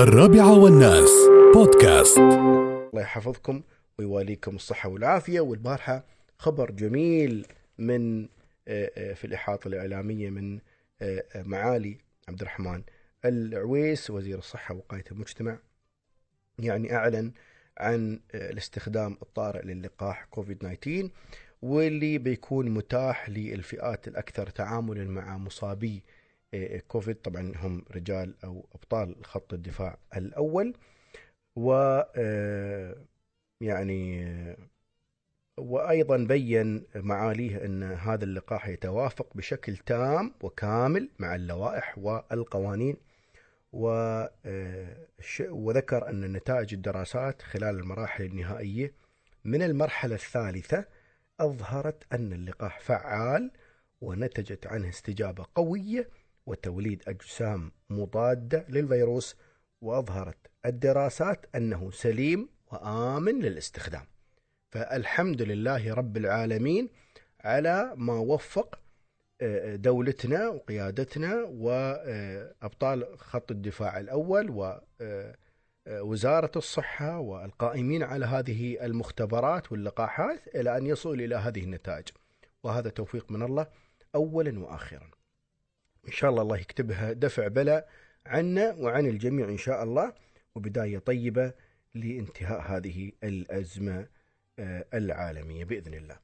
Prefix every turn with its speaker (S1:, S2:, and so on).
S1: الرابعة والناس. بودكاست.
S2: الله يحفظكم ويواليكم الصحة والعافية والبارحة. خبر جميل من آه، آه، في الإحاطة الإعلامية من آه، معالي عبد الرحمن العويس وزير الصحة ووقاية المجتمع. يعني أعلن عن الاستخدام الطارئ للقاح كوفيد 19 واللي بيكون متاح للفئات الأكثر تعاملا مع مصابي كوفيد. طبعا هم رجال أو أبطال خط الدفاع الأول. و آه، يعني آه، وأيضا بين معاليه أن هذا اللقاح يتوافق بشكل تام وكامل مع اللوائح والقوانين. و- آه، وذكر أن نتائج الدراسات خلال المراحل النهائية من المرحلة الثالثة أظهرت أن اللقاح فعال ونتجت عنه استجابة قوية وتوليد أجسام مضادة للفيروس وأظهرت الدراسات أنه سليم وآمن للاستخدام. فالحمد لله رب العالمين على ما وفق آه، دولتنا وقيادتنا وأبطال خط الدفاع الأول ووزارة الصحة والقائمين على هذه المختبرات واللقاحات إلى أن يصلوا إلى هذه النتائج. وهذا توفيق من الله أولا وآخرا. إن شاء الله الله يكتبها دفع بلاء عنا وعن الجميع إن شاء الله وبداية طيبة لانتهاء هذه الأزمة آه، العالمية بإذن الله.